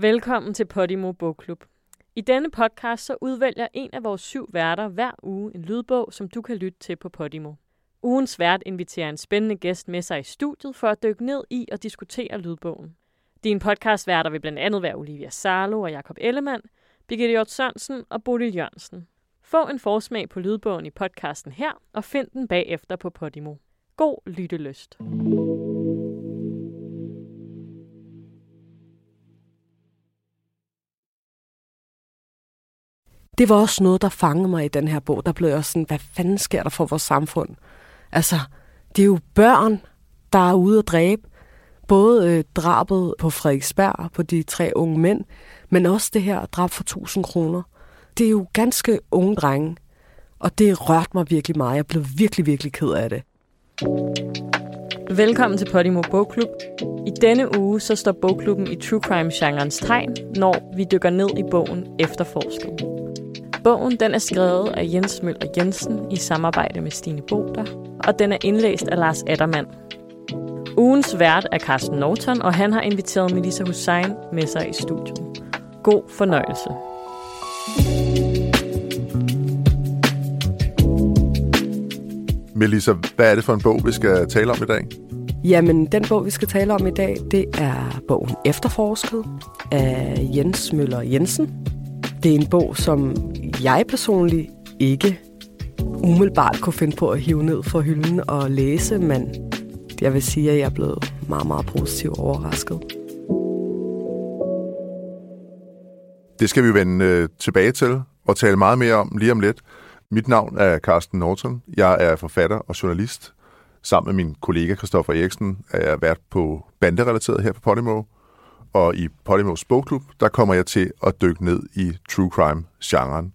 Velkommen til Podimo Bogklub. I denne podcast så udvælger en af vores syv værter hver uge en lydbog, som du kan lytte til på Podimo. Ugens vært inviterer en spændende gæst med sig i studiet for at dykke ned i og diskutere lydbogen. Din podcastværter vil blandt andet være Olivia Sarlo og Jakob Ellemann, Birgitte Hjort Sørensen og Bodil Jørgensen. Få en forsmag på lydbogen i podcasten her, og find den bagefter på Podimo. God lyttelyst. Det var også noget, der fangede mig i den her bog. Der blev jeg også sådan, hvad fanden sker der for vores samfund? Altså, det er jo børn, der er ude at dræbe. Både øh, drabet på Frederiksberg, på de tre unge mænd, men også det her drab for 1000 kroner. Det er jo ganske unge drenge, og det rørte mig virkelig meget. Jeg blev virkelig, virkelig ked af det. Velkommen til Podimo Bogklub. I denne uge så står bogklubben i true crime-genrens tegn, når vi dykker ned i bogen Efterforsket. Bogen den er skrevet af Jens Møller Jensen i samarbejde med Stine Boder, og den er indlæst af Lars Addermann. Ugens vært er Carsten Norton, og han har inviteret Melissa Hussein med sig i studiet. God fornøjelse. Melissa, hvad er det for en bog, vi skal tale om i dag? Jamen, den bog, vi skal tale om i dag, det er bogen Efterforsket af Jens Møller Jensen. Det er en bog, som jeg personligt ikke umiddelbart kunne finde på at hive ned fra hylden og læse, men jeg vil sige, at jeg er blevet meget, meget positivt overrasket. Det skal vi vende øh, tilbage til og tale meget mere om lige om lidt. Mit navn er Carsten Norton. Jeg er forfatter og journalist. Sammen med min kollega Christoffer Eriksen er jeg vært på banderelateret her på Podimo. Og i Podimos bogklub, der kommer jeg til at dykke ned i true crime-genren.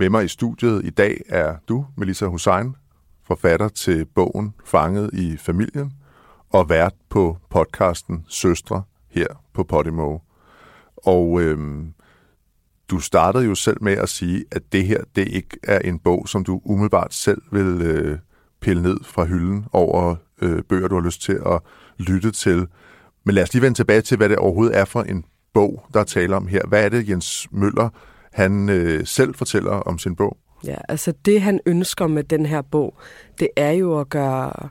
Med mig i studiet i dag er du, Melissa Hussein, forfatter til bogen Fanget i familien, og vært på podcasten Søstre her på Podimo. Og øhm, du startede jo selv med at sige, at det her det ikke er en bog, som du umiddelbart selv vil øh, pille ned fra hylden over øh, bøger, du har lyst til at lytte til. Men lad os lige vende tilbage til, hvad det overhovedet er for en bog, der taler om her. Hvad er det, Jens Møller han øh, selv fortæller om sin bog? Ja, altså det han ønsker med den her bog, det er jo at gøre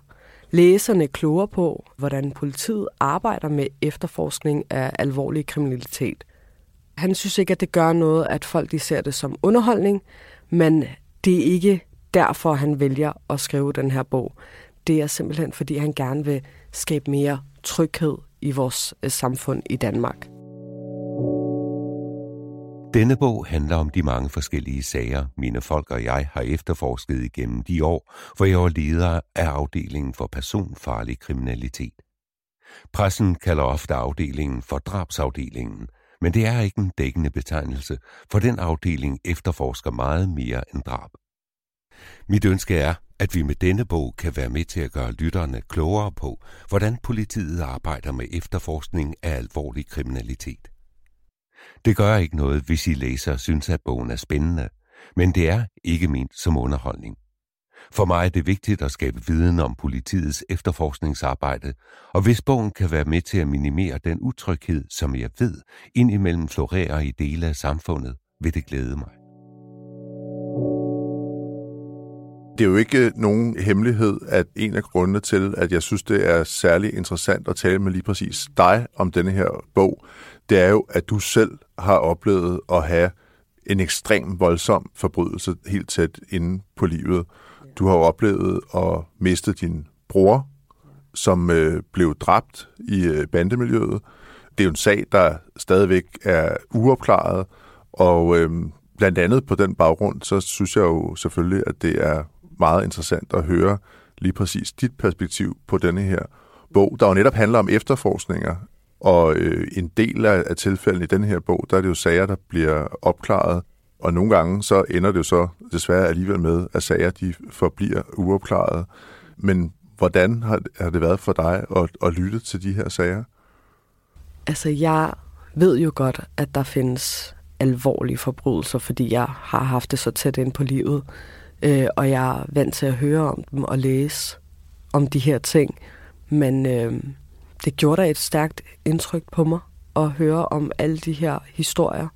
læserne klogere på, hvordan politiet arbejder med efterforskning af alvorlig kriminalitet. Han synes ikke, at det gør noget, at folk de ser det som underholdning, men det er ikke derfor, han vælger at skrive den her bog. Det er simpelthen, fordi han gerne vil skabe mere tryghed i vores øh, samfund i Danmark. Denne bog handler om de mange forskellige sager, mine folk og jeg har efterforsket igennem de år, hvor jeg var leder af afdelingen for personfarlig kriminalitet. Pressen kalder ofte afdelingen for drabsafdelingen, men det er ikke en dækkende betegnelse, for den afdeling efterforsker meget mere end drab. Mit ønske er, at vi med denne bog kan være med til at gøre lytterne klogere på, hvordan politiet arbejder med efterforskning af alvorlig kriminalitet. Det gør ikke noget, hvis I læser synes, at bogen er spændende, men det er ikke ment som underholdning. For mig er det vigtigt at skabe viden om politiets efterforskningsarbejde, og hvis bogen kan være med til at minimere den utryghed, som jeg ved indimellem florerer i dele af samfundet, vil det glæde mig. Det er jo ikke øh, nogen hemmelighed, at en af grundene til, at jeg synes, det er særlig interessant at tale med lige præcis dig om denne her bog, det er jo, at du selv har oplevet at have en ekstrem voldsom forbrydelse helt tæt inde på livet. Du har oplevet at miste din bror, som øh, blev dræbt i øh, bandemiljøet. Det er jo en sag, der stadigvæk er uopklaret, og øh, blandt andet på den baggrund, så synes jeg jo selvfølgelig, at det er meget interessant at høre lige præcis dit perspektiv på denne her bog, der jo netop handler om efterforskninger og øh, en del af, af tilfældene i den her bog, der er det jo sager, der bliver opklaret, og nogle gange så ender det jo så desværre alligevel med, at sager de forbliver uopklaret. Men hvordan har, har det været for dig at, at lytte til de her sager? Altså, jeg ved jo godt, at der findes alvorlige forbrydelser, fordi jeg har haft det så tæt ind på livet, øh, og jeg er vant til at høre om dem og læse om de her ting. Men øh, det gjorde da et stærkt indtryk på mig at høre om alle de her historier.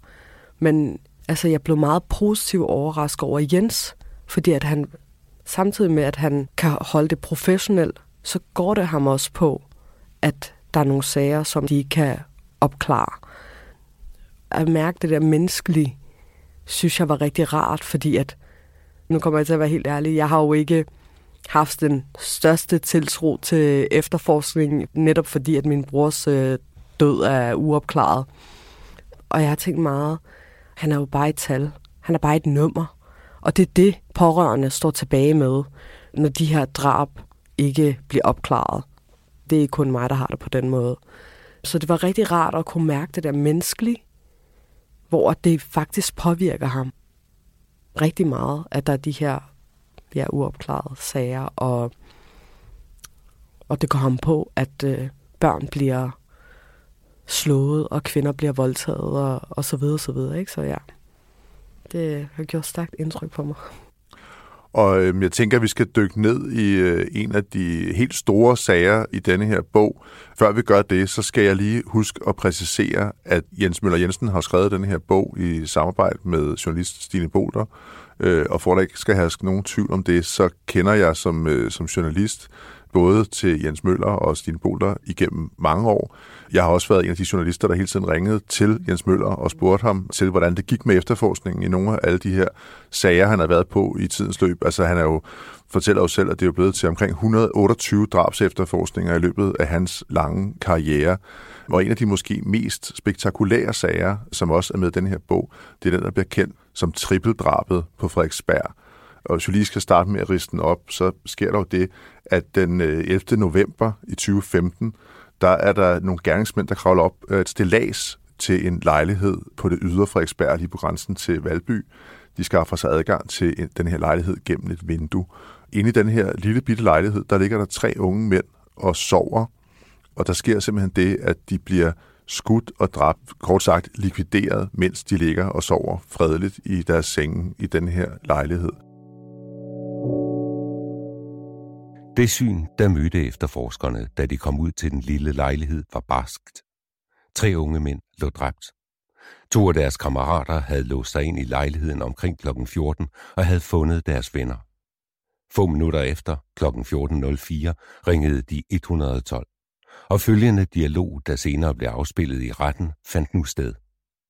Men altså, jeg blev meget positivt overrasket over Jens, fordi at han samtidig med, at han kan holde det professionelt, så går det ham også på, at der er nogle sager, som de kan opklare. At mærke det der menneskelige, synes jeg var rigtig rart, fordi at, nu kommer jeg til at være helt ærlig, jeg har jo ikke haft den største tiltro til efterforskningen, netop fordi, at min brors øh, død er uopklaret. Og jeg har tænkt meget, han er jo bare et tal. Han er bare et nummer. Og det er det, pårørende står tilbage med, når de her drab ikke bliver opklaret. Det er ikke kun mig, der har det på den måde. Så det var rigtig rart at kunne mærke det der menneskelige, hvor det faktisk påvirker ham rigtig meget, at der er de her ja, uopklarede sager, og, og det går ham på, at øh, børn bliver slået, og kvinder bliver voldtaget, og, og så videre, så videre, ikke? Så ja, det har gjort stærkt indtryk på mig. Og øhm, jeg tænker, at vi skal dykke ned i øh, en af de helt store sager i denne her bog. Før vi gør det, så skal jeg lige huske at præcisere, at Jens Møller Jensen har skrevet denne her bog i samarbejde med journalist Stine Bolter. Øh, og for at der ikke skal have nogen tvivl om det, så kender jeg som, øh, som journalist både til Jens Møller og Stine Bolter igennem mange år. Jeg har også været en af de journalister, der hele tiden ringede til Jens Møller og spurgte ham til, hvordan det gik med efterforskningen i nogle af alle de her sager, han har været på i tidens løb. Altså han er jo fortæller jo selv, at det er blevet til omkring 128 drabs efterforskninger i løbet af hans lange karriere. Og en af de måske mest spektakulære sager, som også er med i den her bog, det er den, der bliver kendt som trippeldrabet på Frederiksberg. Og hvis vi lige skal starte med at riste den op, så sker der jo det, at den øh, 11. November i 2015, der er der nogle gerningsmænd, der kravler op øh, et stillads til en lejlighed på det ydre Frederiksberg, lige på grænsen til Valby. De skaffer sig adgang til den her lejlighed gennem et vindue. Inde i den her lille bitte lejlighed, der ligger der tre unge mænd og sover. Og der sker simpelthen det, at de bliver skudt og dræbt, kort sagt likvideret, mens de ligger og sover fredeligt i deres senge i den her lejlighed. Det syn, der mødte efterforskerne, da de kom ud til den lille lejlighed, var barskt. Tre unge mænd lå dræbt. To af deres kammerater havde låst sig ind i lejligheden omkring kl. 14 og havde fundet deres venner. Få minutter efter, kl. 14.04, ringede de 112. Og følgende dialog, der senere blev afspillet i retten, fandt nu sted.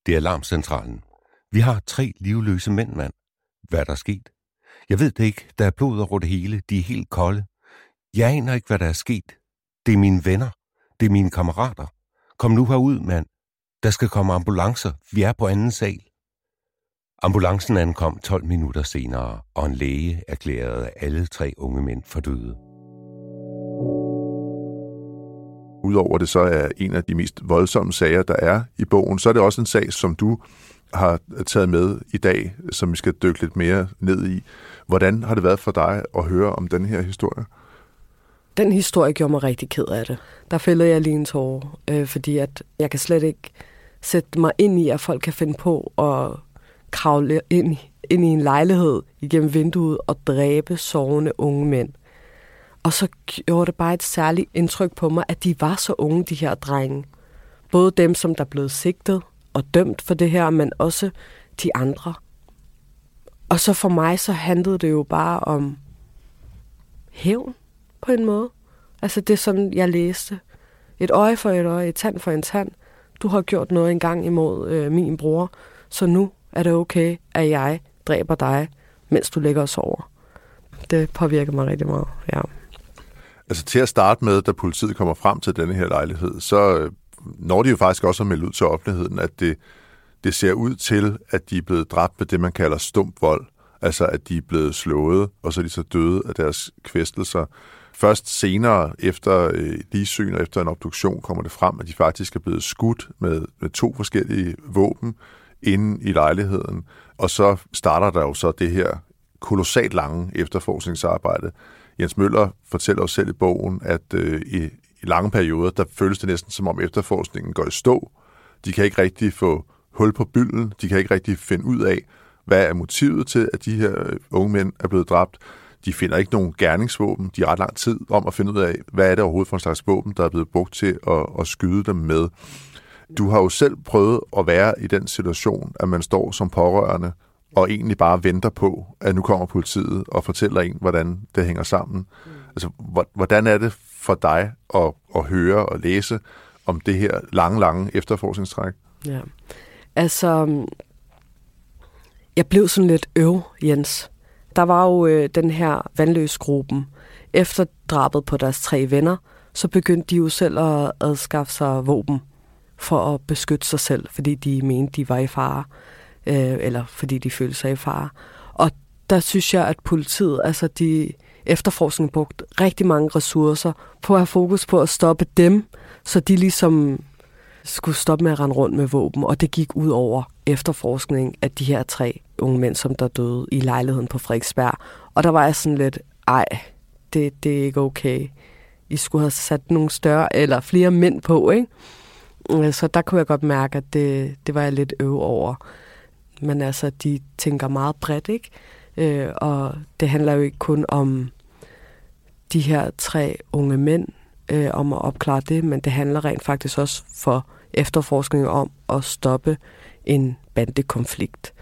Det er alarmcentralen. Vi har tre livløse mænd, mand. Hvad er der sket? Jeg ved det ikke. Der er blod over det hele. De er helt kolde. Jeg aner ikke, hvad der er sket. Det er mine venner. Det er mine kammerater. Kom nu herud, mand. Der skal komme ambulancer. Vi er på anden sal. Ambulancen ankom 12 minutter senere, og en læge erklærede alle tre unge mænd for døde. Udover det så er en af de mest voldsomme sager, der er i bogen, så er det også en sag, som du har taget med i dag, som vi skal dykke lidt mere ned i. Hvordan har det været for dig at høre om den her historie? Den historie gjorde mig rigtig ked af det. Der fældede jeg lige en tårer, øh, fordi at jeg kan slet ikke sætte mig ind i, at folk kan finde på at kravle ind, ind i en lejlighed igennem vinduet og dræbe sovende unge mænd. Og så gjorde det bare et særligt indtryk på mig, at de var så unge, de her drenge. Både dem, som der blev sigtet og dømt for det her, men også de andre. Og så for mig, så handlede det jo bare om hævn på en måde. Altså det er sådan, jeg læste. Et øje for et øje, et tand for en tand. Du har gjort noget engang imod øh, min bror, så nu er det okay, at jeg dræber dig, mens du ligger og sover. Det påvirker mig rigtig meget, ja. Altså til at starte med, da politiet kommer frem til denne her lejlighed, så øh, når de jo faktisk også at melde ud til offentligheden, at det, det ser ud til, at de er blevet dræbt med det, man kalder stump vold. Altså at de er blevet slået, og så er de så døde af deres kvæstelser. Først senere, efter øh, ligesyn og efter en obduktion, kommer det frem, at de faktisk er blevet skudt med, med to forskellige våben inde i lejligheden. Og så starter der jo så det her kolossalt lange efterforskningsarbejde. Jens Møller fortæller os selv i bogen, at øh, i, i lange perioder, der føles det næsten som om efterforskningen går i stå. De kan ikke rigtig få hul på bylden, de kan ikke rigtig finde ud af, hvad er motivet til, at de her øh, unge mænd er blevet dræbt. De finder ikke nogen gerningsvåben. De har ret lang tid om at finde ud af, hvad er det overhovedet for en slags våben, der er blevet brugt til at, at skyde dem med. Du har jo selv prøvet at være i den situation, at man står som pårørende og egentlig bare venter på, at nu kommer politiet og fortæller en, hvordan det hænger sammen. Mm. Altså, hvordan er det for dig at, at høre og læse om det her lange, lange efterforskningstræk? Ja, altså, jeg blev sådan lidt øv, Jens. Der var jo øh, den her vandløsgruppen. Efter drabet på deres tre venner, så begyndte de jo selv at adskaffe sig våben for at beskytte sig selv, fordi de mente, de var i fare, øh, eller fordi de følte sig i fare. Og der synes jeg, at politiet, altså de efterforskning brugt rigtig mange ressourcer på at have fokus på at stoppe dem, så de ligesom skulle stoppe med at rende rundt med våben, og det gik ud over efterforskning af de her tre unge mænd, som der døde i lejligheden på Frederiksberg. Og der var jeg sådan lidt, ej, det, det er ikke okay. I skulle have sat nogle større eller flere mænd på, ikke? Øh, så der kunne jeg godt mærke, at det, det var jeg lidt øv over. Men altså, de tænker meget bredt, ikke? Øh, og det handler jo ikke kun om de her tre unge mænd, øh, om at opklare det, men det handler rent faktisk også for efterforskning om at stoppe en bandekonflikt.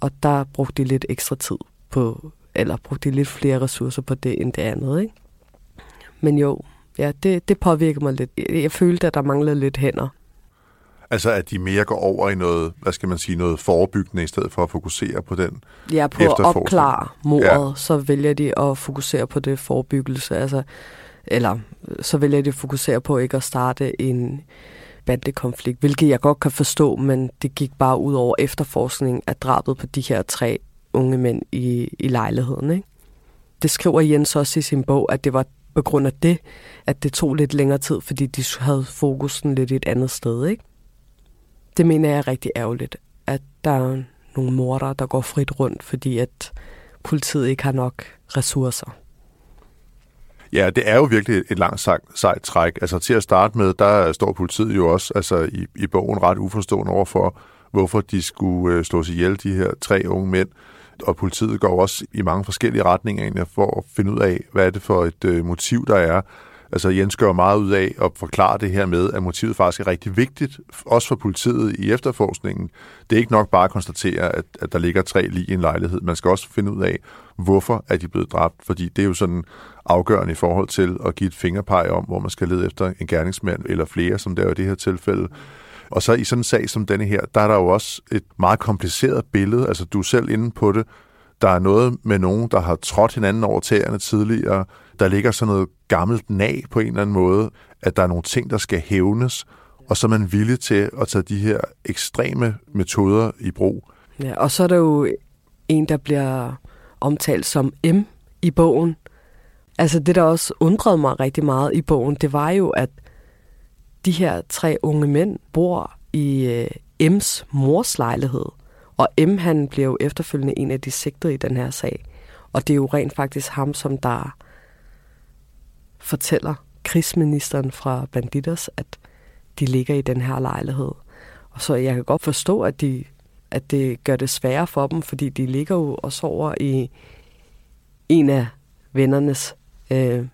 Og der brugte de lidt ekstra tid på, eller brugte de lidt flere ressourcer på det end det andet, ikke? Men jo, ja, det, det påvirker mig lidt. Jeg følte, at der manglede lidt hænder. Altså at de mere går over i noget, hvad skal man sige, noget forebyggende, i stedet for at fokusere på den Ja, på at opklare mordet, ja. så vælger de at fokusere på det forebyggelse. Altså, eller så vælger de at fokusere på ikke at starte en bandekonflikt, hvilket jeg godt kan forstå, men det gik bare ud over efterforskningen af drabet på de her tre unge mænd i, i lejligheden. Ikke? Det skriver Jens også i sin bog, at det var på grund af det, at det tog lidt længere tid, fordi de havde fokusen lidt et andet sted. Ikke? Det mener jeg er rigtig ærgerligt, at der er nogle morder, der går frit rundt, fordi at politiet ikke har nok ressourcer. Ja, det er jo virkelig et langt sejt, sejt træk. Altså til at starte med, der står politiet jo også altså, i, i bogen ret uforstående over for, hvorfor de skulle øh, slås ihjel, de her tre unge mænd. Og politiet går også i mange forskellige retninger egentlig for at finde ud af, hvad er det for et øh, motiv, der er. Altså Jens gør meget ud af at forklare det her med, at motivet faktisk er rigtig vigtigt, også for politiet i efterforskningen. Det er ikke nok bare at konstatere, at, at der ligger tre lige i en lejlighed. Man skal også finde ud af, hvorfor er de blevet dræbt, fordi det er jo sådan afgørende i forhold til at give et fingerpeg om, hvor man skal lede efter en gerningsmand eller flere, som det er i det her tilfælde. Og så i sådan en sag som denne her, der er der jo også et meget kompliceret billede, altså du er selv inde på det, der er noget med nogen, der har trådt hinanden over tæerne tidligere, der ligger sådan noget gammelt nag på en eller anden måde, at der er nogle ting, der skal hævnes, og så er man villig til at tage de her ekstreme metoder i brug. Ja, og så er der jo en, der bliver omtalt som M i bogen. Altså det, der også undrede mig rigtig meget i bogen, det var jo, at de her tre unge mænd bor i øh, M's mors lejlighed. Og M, han bliver jo efterfølgende en af de sigtede i den her sag. Og det er jo rent faktisk ham, som der fortæller krigsministeren fra Banditers, at de ligger i den her lejlighed. Og så jeg kan godt forstå, at, de, at det gør det sværere for dem, fordi de ligger jo og sover i en af vennernes, øh,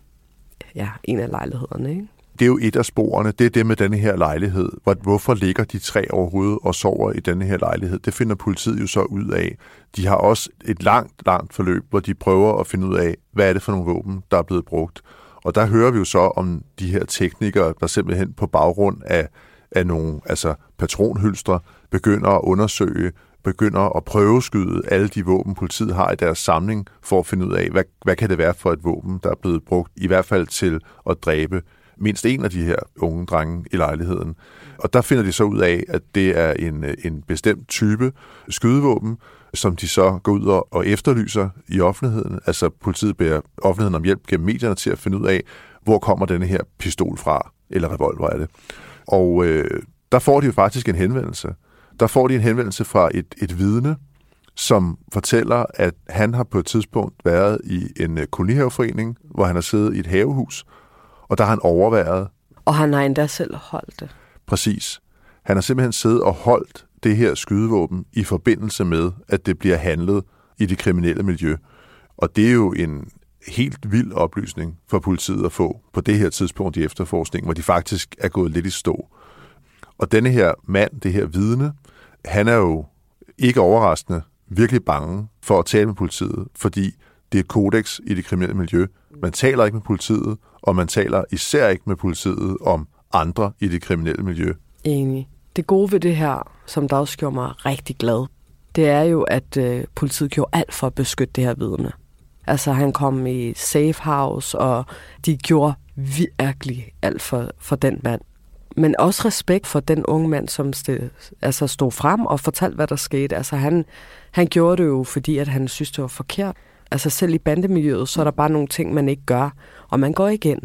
ja, en af lejlighederne, ikke? det er jo et af sporene, det er det med denne her lejlighed. Hvorfor ligger de tre overhovedet og sover i denne her lejlighed? Det finder politiet jo så ud af. De har også et langt, langt forløb, hvor de prøver at finde ud af, hvad er det for nogle våben, der er blevet brugt. Og der hører vi jo så om de her teknikere, der simpelthen på baggrund af, af nogle altså patronhylstre begynder at undersøge, begynder at prøveskyde alle de våben, politiet har i deres samling, for at finde ud af, hvad, hvad kan det være for et våben, der er blevet brugt, i hvert fald til at dræbe mindst en af de her unge drenge i lejligheden. Og der finder de så ud af, at det er en, en bestemt type skydevåben, som de så går ud og, og efterlyser i offentligheden. Altså politiet beder offentligheden om hjælp gennem medierne til at finde ud af, hvor kommer denne her pistol fra, eller revolver er det. Og øh, der får de jo faktisk en henvendelse. Der får de en henvendelse fra et, et vidne, som fortæller, at han har på et tidspunkt været i en øh, kolonihaveforening, hvor han har siddet i et havehus, og der har han overværet. Og han har endda selv holdt det. Præcis. Han har simpelthen siddet og holdt det her skydevåben i forbindelse med, at det bliver handlet i det kriminelle miljø. Og det er jo en helt vild oplysning for politiet at få på det her tidspunkt i efterforskningen, hvor de faktisk er gået lidt i stå. Og denne her mand, det her vidne, han er jo ikke overraskende virkelig bange for at tale med politiet, fordi det er kodex i det kriminelle miljø. Man taler ikke med politiet, og man taler især ikke med politiet om andre i det kriminelle miljø. Enig. Det gode ved det her, som der også gjorde mig rigtig glad, det er jo, at øh, politiet gjorde alt for at beskytte det her vidne. Altså, han kom i safe house, og de gjorde virkelig alt for, for den mand. Men også respekt for den unge mand, som sted, altså stod frem og fortalte, hvad der skete. Altså, han, han gjorde det jo, fordi at han synes, det var forkert. Altså, selv i bandemiljøet, så er der bare nogle ting, man ikke gør, og man går igen.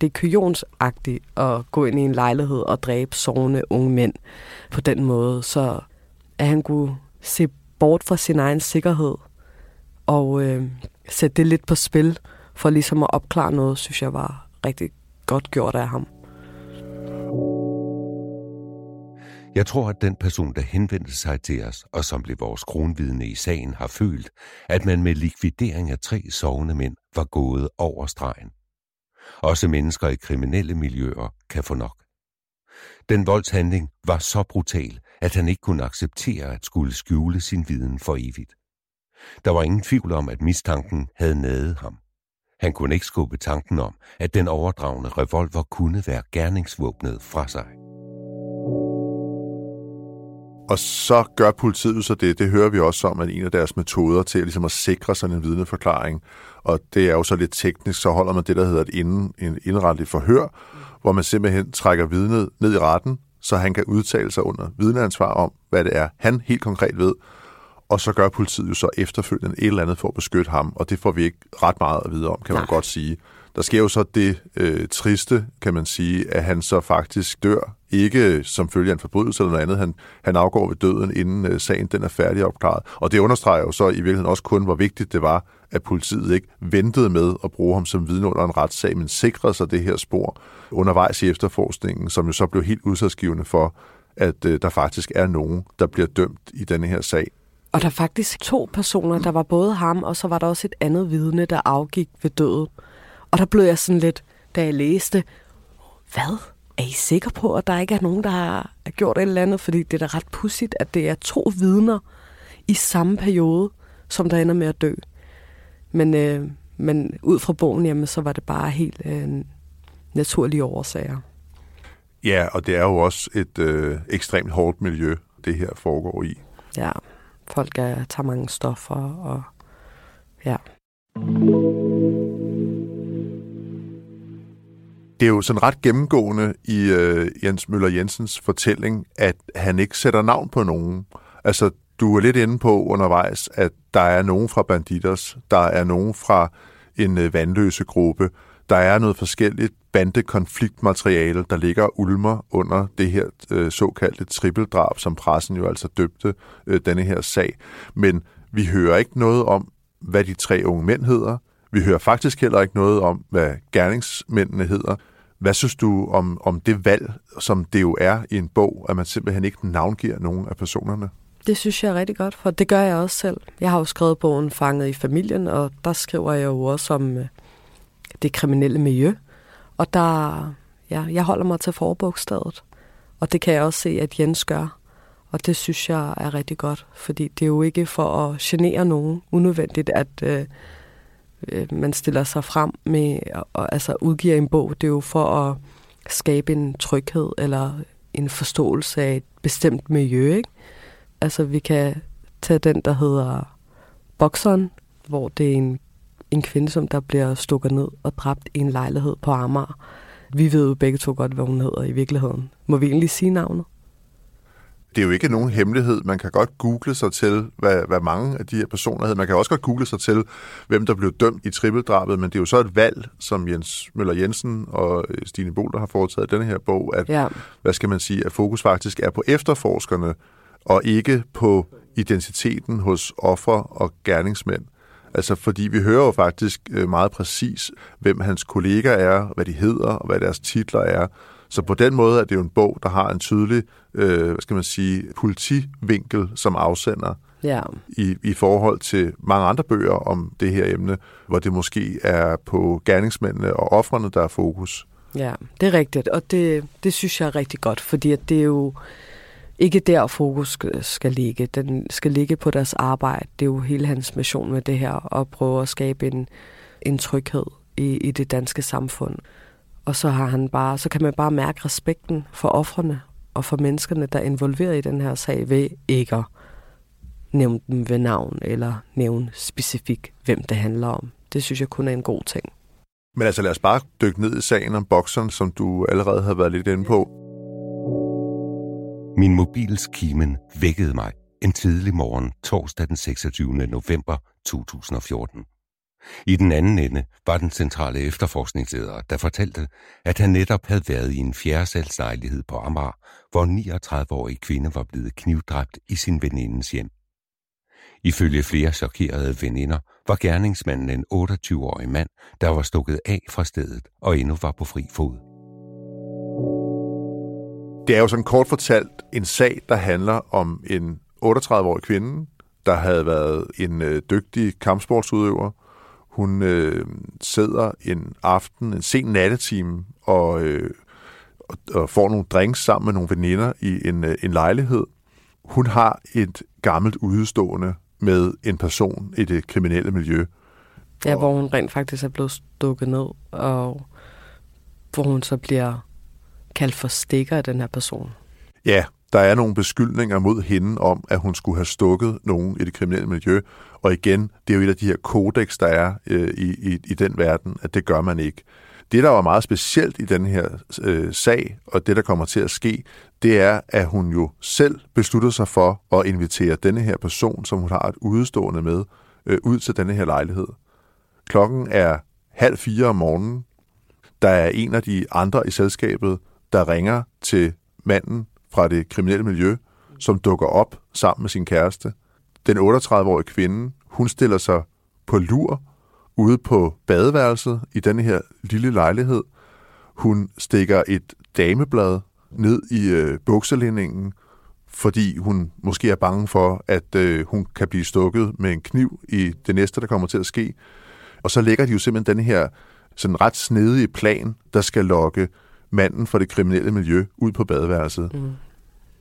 Det er kyjonsagtigt at gå ind i en lejlighed og dræbe sovende unge mænd på den måde. Så at han kunne se bort fra sin egen sikkerhed og øh, sætte det lidt på spil for ligesom at opklare noget, synes jeg var rigtig godt gjort af ham. Jeg tror, at den person, der henvendte sig til os, og som blev vores kronvidne i sagen, har følt, at man med likvidering af tre sovende mænd var gået over stregen. Også mennesker i kriminelle miljøer kan få nok. Den voldshandling var så brutal, at han ikke kunne acceptere at skulle skjule sin viden for evigt. Der var ingen tvivl om, at mistanken havde nædet ham. Han kunne ikke skubbe tanken om, at den overdragende revolver kunne være gerningsvåbnet fra sig. Og så gør politiet så det, det hører vi også om, at en af deres metoder til ligesom at sikre sådan en vidneforklaring, og det er jo så lidt teknisk, så holder man det, der hedder et inden, en indretteligt forhør, hvor man simpelthen trækker vidnet ned i retten, så han kan udtale sig under vidneansvar om, hvad det er, han helt konkret ved, og så gør politiet jo så efterfølgende et eller andet for at beskytte ham, og det får vi ikke ret meget at vide om, kan Nej. man godt sige. Der sker jo så det øh, triste, kan man sige, at han så faktisk dør, ikke som følge af en forbrydelse eller noget andet. Han, han afgår ved døden, inden øh, sagen den er færdig opklaret. Og det understreger jo så i virkeligheden også kun, hvor vigtigt det var, at politiet ikke ventede med at bruge ham som vidne under en retssag, men sikrede sig det her spor undervejs i efterforskningen, som jo så blev helt udsatsgivende for, at øh, der faktisk er nogen, der bliver dømt i denne her sag. Og der er faktisk to personer, der var både ham, og så var der også et andet vidne, der afgik ved døden. Og der blev jeg sådan lidt, da jeg læste, hvad? Er I sikre på, at der ikke er nogen, der har gjort et eller andet? Fordi det er da ret pudsigt, at det er to vidner i samme periode, som der ender med at dø. Men, øh, men ud fra bogen, jamen, så var det bare helt øh, naturlige årsager. Ja, og det er jo også et øh, ekstremt hårdt miljø, det her foregår i. Ja, folk er, tager mange stoffer, og ja. Det er jo sådan ret gennemgående i øh, Jens Møller Jensens fortælling, at han ikke sætter navn på nogen. Altså, du er lidt inde på undervejs, at der er nogen fra Banditers, der er nogen fra en øh, vandløse gruppe, der er noget forskelligt bandekonfliktmateriale, der ligger ulmer under det her øh, såkaldte trippeldrab, som pressen jo altså døbte øh, denne her sag. Men vi hører ikke noget om, hvad de tre unge mænd hedder. Vi hører faktisk heller ikke noget om, hvad gerningsmændene hedder. Hvad synes du om, om det valg, som det jo er i en bog, at man simpelthen ikke navngiver nogen af personerne? Det synes jeg er rigtig godt, for det gør jeg også selv. Jeg har jo skrevet bogen Fanget i familien, og der skriver jeg jo også om øh, det kriminelle miljø. Og der, ja, jeg holder mig til forbogstavet. Og det kan jeg også se, at Jens gør. Og det synes jeg er rigtig godt, fordi det er jo ikke for at genere nogen unødvendigt, at øh, øh, man stiller sig frem med og altså udgiver en bog. Det er jo for at skabe en tryghed eller en forståelse af et bestemt miljø. Ikke? Altså vi kan tage den, der hedder Bokseren, hvor det er en, en kvinde, som der bliver stukket ned og dræbt i en lejlighed på Amager. Vi ved jo begge to godt, hvad hun hedder i virkeligheden. Må vi egentlig sige navnet? Det er jo ikke nogen hemmelighed. Man kan godt google sig til, hvad, hvad mange af de her personer hedder. Man kan også godt google sig til, hvem der blev dømt i trippeldrabet, men det er jo så et valg, som Jens Møller Jensen og Stine Bolter har foretaget i denne her bog, at, ja. hvad skal man sige, at fokus faktisk er på efterforskerne, og ikke på identiteten hos offer og gerningsmænd. Altså, fordi vi hører jo faktisk øh, meget præcis, hvem hans kollegaer er, hvad de hedder, og hvad deres titler er. Så på den måde er det jo en bog, der har en tydelig, øh, hvad skal man sige, politivinkel som afsender. Ja. I, I forhold til mange andre bøger om det her emne, hvor det måske er på gerningsmændene og offrene, der er fokus. Ja, det er rigtigt, og det, det synes jeg er rigtig godt, fordi at det er jo ikke der, fokus skal, skal ligge. Den skal ligge på deres arbejde. Det er jo hele hans mission med det her, at prøve at skabe en, en tryghed i, i det danske samfund. Og så har han bare, så kan man bare mærke respekten for offrene og for menneskerne, der er involveret i den her sag, ved ikke at nævne dem ved navn, eller nævne specifikt, hvem det handler om. Det synes jeg kun er en god ting. Men altså lad os bare dykke ned i sagen om bokseren, som du allerede har været lidt inde på. Min mobils kimen vækkede mig en tidlig morgen torsdag den 26. november 2014. I den anden ende var den centrale efterforskningsleder, der fortalte, at han netop havde været i en fjerdesalslejlighed på Amager, hvor en 39-årig kvinde var blevet knivdræbt i sin venindes hjem. Ifølge flere chokerede veninder var gerningsmanden en 28-årig mand, der var stukket af fra stedet og endnu var på fri fod. Det er jo sådan kort fortalt en sag, der handler om en 38-årig kvinde, der havde været en øh, dygtig kampsportsudøver. Hun øh, sidder en aften, en sen nattetime, og, øh, og, og får nogle drinks sammen med nogle veninder i en, øh, en lejlighed. Hun har et gammelt udstående med en person i det kriminelle miljø. Ja, hvor hun rent faktisk er blevet stukket ned, og hvor hun så bliver kaldt for stikker af den her person. Ja, der er nogle beskyldninger mod hende om, at hun skulle have stukket nogen i det kriminelle miljø. Og igen, det er jo et af de her kodex, der er øh, i, i, i den verden, at det gør man ikke. Det, der var meget specielt i den her øh, sag, og det, der kommer til at ske, det er, at hun jo selv beslutter sig for at invitere denne her person, som hun har et udstående med, øh, ud til denne her lejlighed. Klokken er halv fire om morgenen. Der er en af de andre i selskabet, der ringer til manden fra det kriminelle miljø, som dukker op sammen med sin kæreste. Den 38-årige kvinde, hun stiller sig på lur ude på badeværelset i den her lille lejlighed. Hun stikker et dameblad ned i øh, bukselændingen, fordi hun måske er bange for, at øh, hun kan blive stukket med en kniv i det næste, der kommer til at ske. Og så lægger de jo simpelthen den her sådan ret snedige plan, der skal lokke manden fra det kriminelle miljø ud på badeværelset. Mm.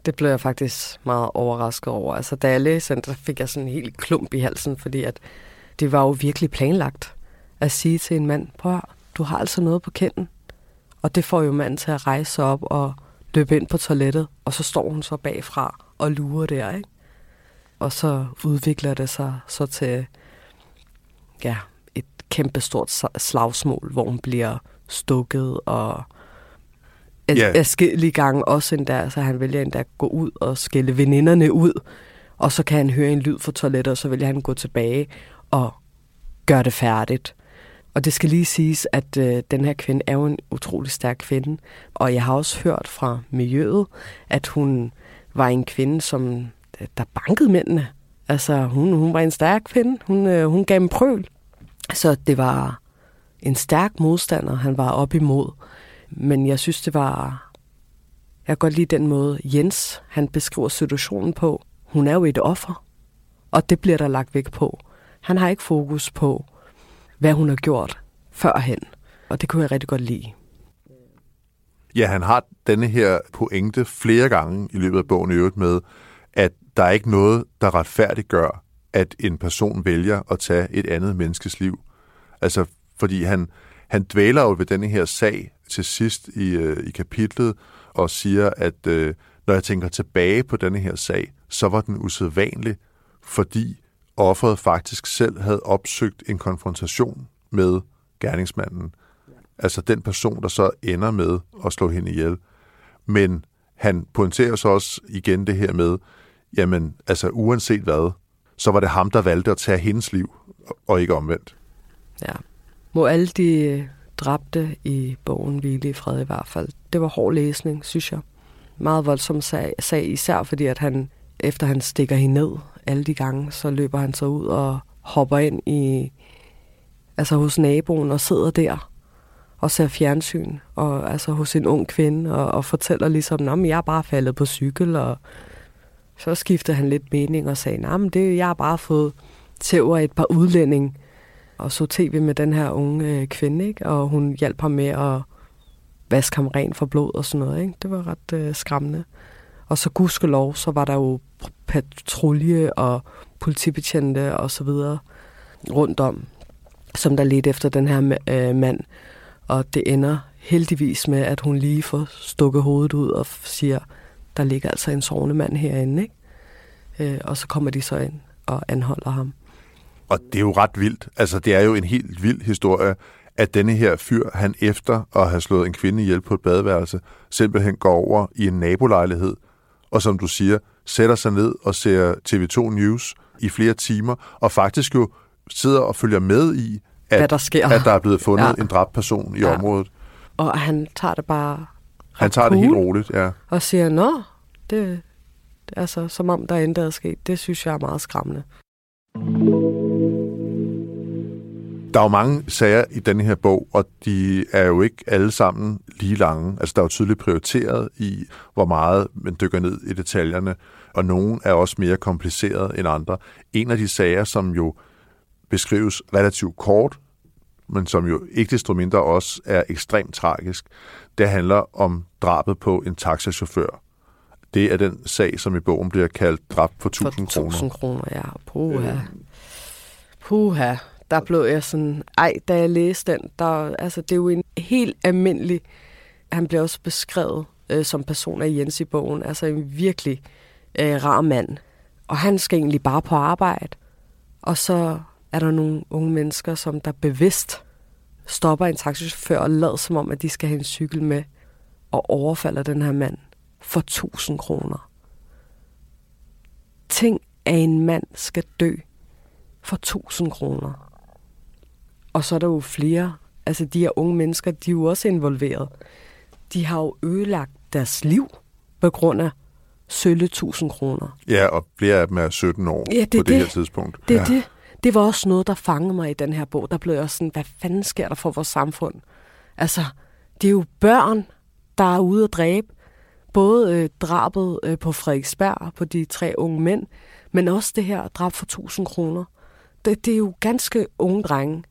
Det blev jeg faktisk meget overrasket over. Altså, da jeg læste den, der fik jeg sådan en helt klump i halsen, fordi at det var jo virkelig planlagt at sige til en mand, prøv du har altså noget på kenden. Og det får jo manden til at rejse op og løbe ind på toilettet, og så står hun så bagfra og lurer der, ikke? Og så udvikler det sig så til ja, et kæmpestort slagsmål, hvor hun bliver stukket og yeah. afskillige gange også endda, så han vælger endda at gå ud og skille veninderne ud, og så kan han høre en lyd fra toilettet, og så vælger han gå tilbage og gøre det færdigt. Og det skal lige siges, at øh, den her kvinde er jo en utrolig stærk kvinde, og jeg har også hørt fra miljøet, at hun var en kvinde, som øh, der bankede mændene. Altså, hun, hun var en stærk kvinde. Hun, øh, hun gav en prøl. Så det var en stærk modstander, han var op imod. Men jeg synes, det var... Jeg kan godt lide den måde, Jens han beskriver situationen på. Hun er jo et offer, og det bliver der lagt væk på. Han har ikke fokus på, hvad hun har gjort førhen, og det kunne jeg rigtig godt lide. Ja, han har denne her pointe flere gange i løbet af bogen i øvrigt med, at der er ikke noget, der retfærdiggør, at en person vælger at tage et andet menneskes liv. Altså, fordi han, han dvæler jo ved denne her sag til sidst i, øh, i kapitlet og siger, at øh, når jeg tænker tilbage på denne her sag, så var den usædvanlig, fordi offeret faktisk selv havde opsøgt en konfrontation med gerningsmanden. Altså den person, der så ender med at slå hende ihjel. Men han pointerer så også igen det her med, jamen altså uanset hvad, så var det ham, der valgte at tage hendes liv, og ikke omvendt. Ja. Må alle de dræbte i bogen Hvile i fred i hvert fald. Det var hård læsning, synes jeg. Meget voldsom sag, sag især fordi at han, efter han stikker hende ned alle de gange, så løber han så ud og hopper ind i, altså hos naboen og sidder der og ser fjernsyn, og altså hos en ung kvinde, og, og fortæller ligesom, at jeg er bare faldet på cykel, og så skiftede han lidt mening og sagde, at det jeg har bare fået tæver et par udlænding, og så tv med den her unge øh, kvinde, ikke? og hun hjalp ham med at vaske ham ren for blod og sådan noget. Ikke? Det var ret øh, skræmmende. Og så gudskelov, så var der jo patrulje og politibetjente og så videre rundt om, som der ledte efter den her øh, mand. Og det ender heldigvis med, at hun lige får stukket hovedet ud og siger, der ligger altså en sovende mand herinde, ikke? Øh, og så kommer de så ind og anholder ham. Og det er jo ret vildt. Altså, det er jo en helt vild historie, at denne her fyr, han efter at have slået en kvinde ihjel på et badeværelse, simpelthen går over i en nabolejlighed, og som du siger, sætter sig ned og ser TV2 News i flere timer, og faktisk jo sidder og følger med i, at, Hvad der, sker. at der er blevet fundet ja. en dræbt person i ja. området. Og han tager det bare Han tager cool, det helt roligt, ja. Og siger, nå, det, altså, som om der intet er sket. Det synes jeg er meget skræmmende. Der er jo mange sager i denne her bog, og de er jo ikke alle sammen lige lange. Altså, der er jo tydeligt prioriteret i, hvor meget man dykker ned i detaljerne, og nogle er også mere komplicerede end andre. En af de sager, som jo beskrives relativt kort, men som jo ikke desto mindre også er ekstremt tragisk, det handler om drabet på en taxachauffør. Det er den sag, som i bogen bliver kaldt drab for 1000 kroner. For 1000 kroner, ja. Puha. Øh. Puha. Der blev jeg sådan, ej, da jeg læste den, der, altså, det er jo en helt almindelig, han bliver også beskrevet øh, som person af Jens i bogen, altså en virkelig øh, rar mand. Og han skal egentlig bare på arbejde. Og så er der nogle unge mennesker, som der bevidst stopper en taxichauffør og lader som om, at de skal have en cykel med og overfalder den her mand for 1000 kroner. Tænk, at en mand skal dø for 1000 kroner. Og så er der jo flere. Altså, de her unge mennesker, de er jo også involveret. De har jo ødelagt deres liv på grund af sølle 1000 kroner. Ja, og flere af dem er 17 år ja, det på det, det her tidspunkt. Det er ja. det. Det var også noget, der fangede mig i den her bog. Der blev jeg sådan, hvad fanden sker der for vores samfund? Altså, det er jo børn, der er ude at dræbe både øh, drabet øh, på Frederiksberg, på de tre unge mænd, men også det her drab for 1000 kroner. Det, det er jo ganske unge drenge,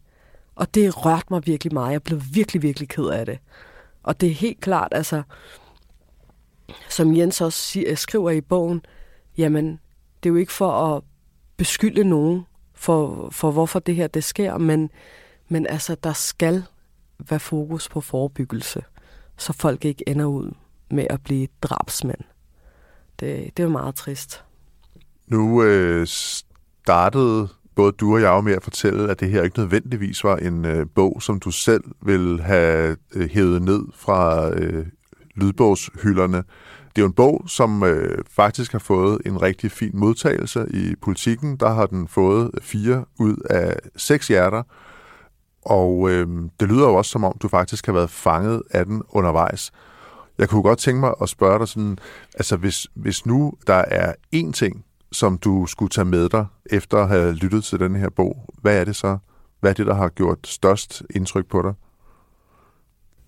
og det rørte mig virkelig meget. Jeg blev virkelig, virkelig ked af det. Og det er helt klart, altså, som Jens også siger, øh, skriver i bogen, jamen, det er jo ikke for at beskylde nogen for, for hvorfor det her det sker, men, men altså, der skal være fokus på forebyggelse, så folk ikke ender ud med at blive drabsmænd. Det, det er meget trist. Nu øh, startede både du og jeg med at fortælle, at det her ikke nødvendigvis var en øh, bog, som du selv ville have øh, hævet ned fra øh, lydbogshylderne. Det er jo en bog, som øh, faktisk har fået en rigtig fin modtagelse i politikken. Der har den fået fire ud af seks hjerter. Og øh, det lyder jo også, som om du faktisk har været fanget af den undervejs. Jeg kunne godt tænke mig at spørge dig sådan, altså hvis, hvis nu der er én ting, som du skulle tage med dig, efter at have lyttet til den her bog, hvad er det så? Hvad er det, der har gjort størst indtryk på dig?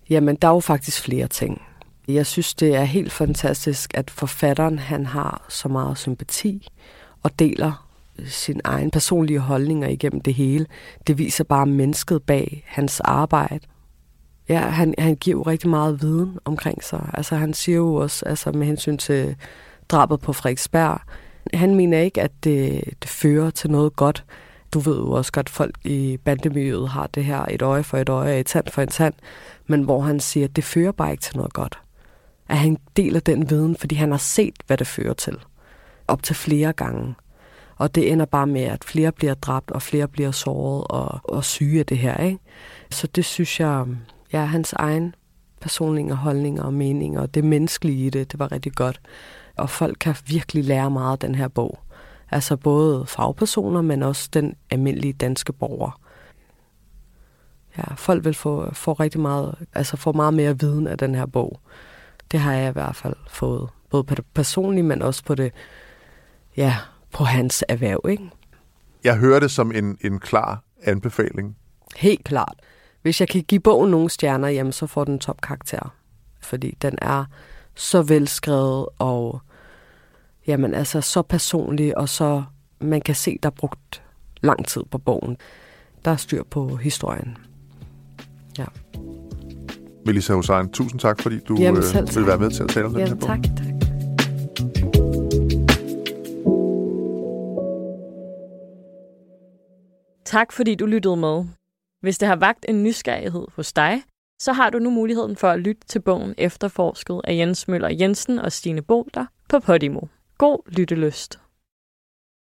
Jamen, der er jo faktisk flere ting. Jeg synes, det er helt fantastisk, at forfatteren han har så meget sympati og deler øh, sin egen personlige holdninger igennem det hele. Det viser bare mennesket bag hans arbejde. Ja, han, han giver jo rigtig meget viden omkring sig. Altså, han siger jo også, altså med hensyn til drabet på Frederiksberg, han mener ikke, at det, det fører til noget godt. Du ved jo også godt, at folk i bandemiljøet har det her et øje for et øje, et tand for en tand, men hvor han siger, at det fører bare ikke til noget godt. At han deler den viden, fordi han har set, hvad det fører til. Op til flere gange. Og det ender bare med, at flere bliver dræbt, og flere bliver såret og, og syge af det her. Ikke? Så det synes jeg, ja, hans egen personlige holdninger og meninger, og det menneskelige i det, det var rigtig godt. Og folk kan virkelig lære meget af den her bog. Altså både fagpersoner, men også den almindelige danske borger. Ja, folk vil få, få rigtig meget, altså få meget mere viden af den her bog. Det har jeg i hvert fald fået. Både på det personlige, men også på det, ja, på hans erhverv, ikke? Jeg hører det som en, en klar anbefaling. Helt klart. Hvis jeg kan give bogen nogle stjerner, jamen, så får den topkarakter. Fordi den er så velskrevet og jamen, altså, så personlig, og så man kan se, der er brugt lang tid på bogen. Der er styr på historien. Ja. Melissa Hussein, tusind tak, fordi du Jamen, øh, vil være med til at tale om den ja, her bog. tak, tak. Tak fordi du lyttede med. Hvis det har vagt en nysgerrighed hos dig, så har du nu muligheden for at lytte til bogen Efterforsket af Jens Møller Jensen og Stine Bolter på Podimo. God lyttelyst.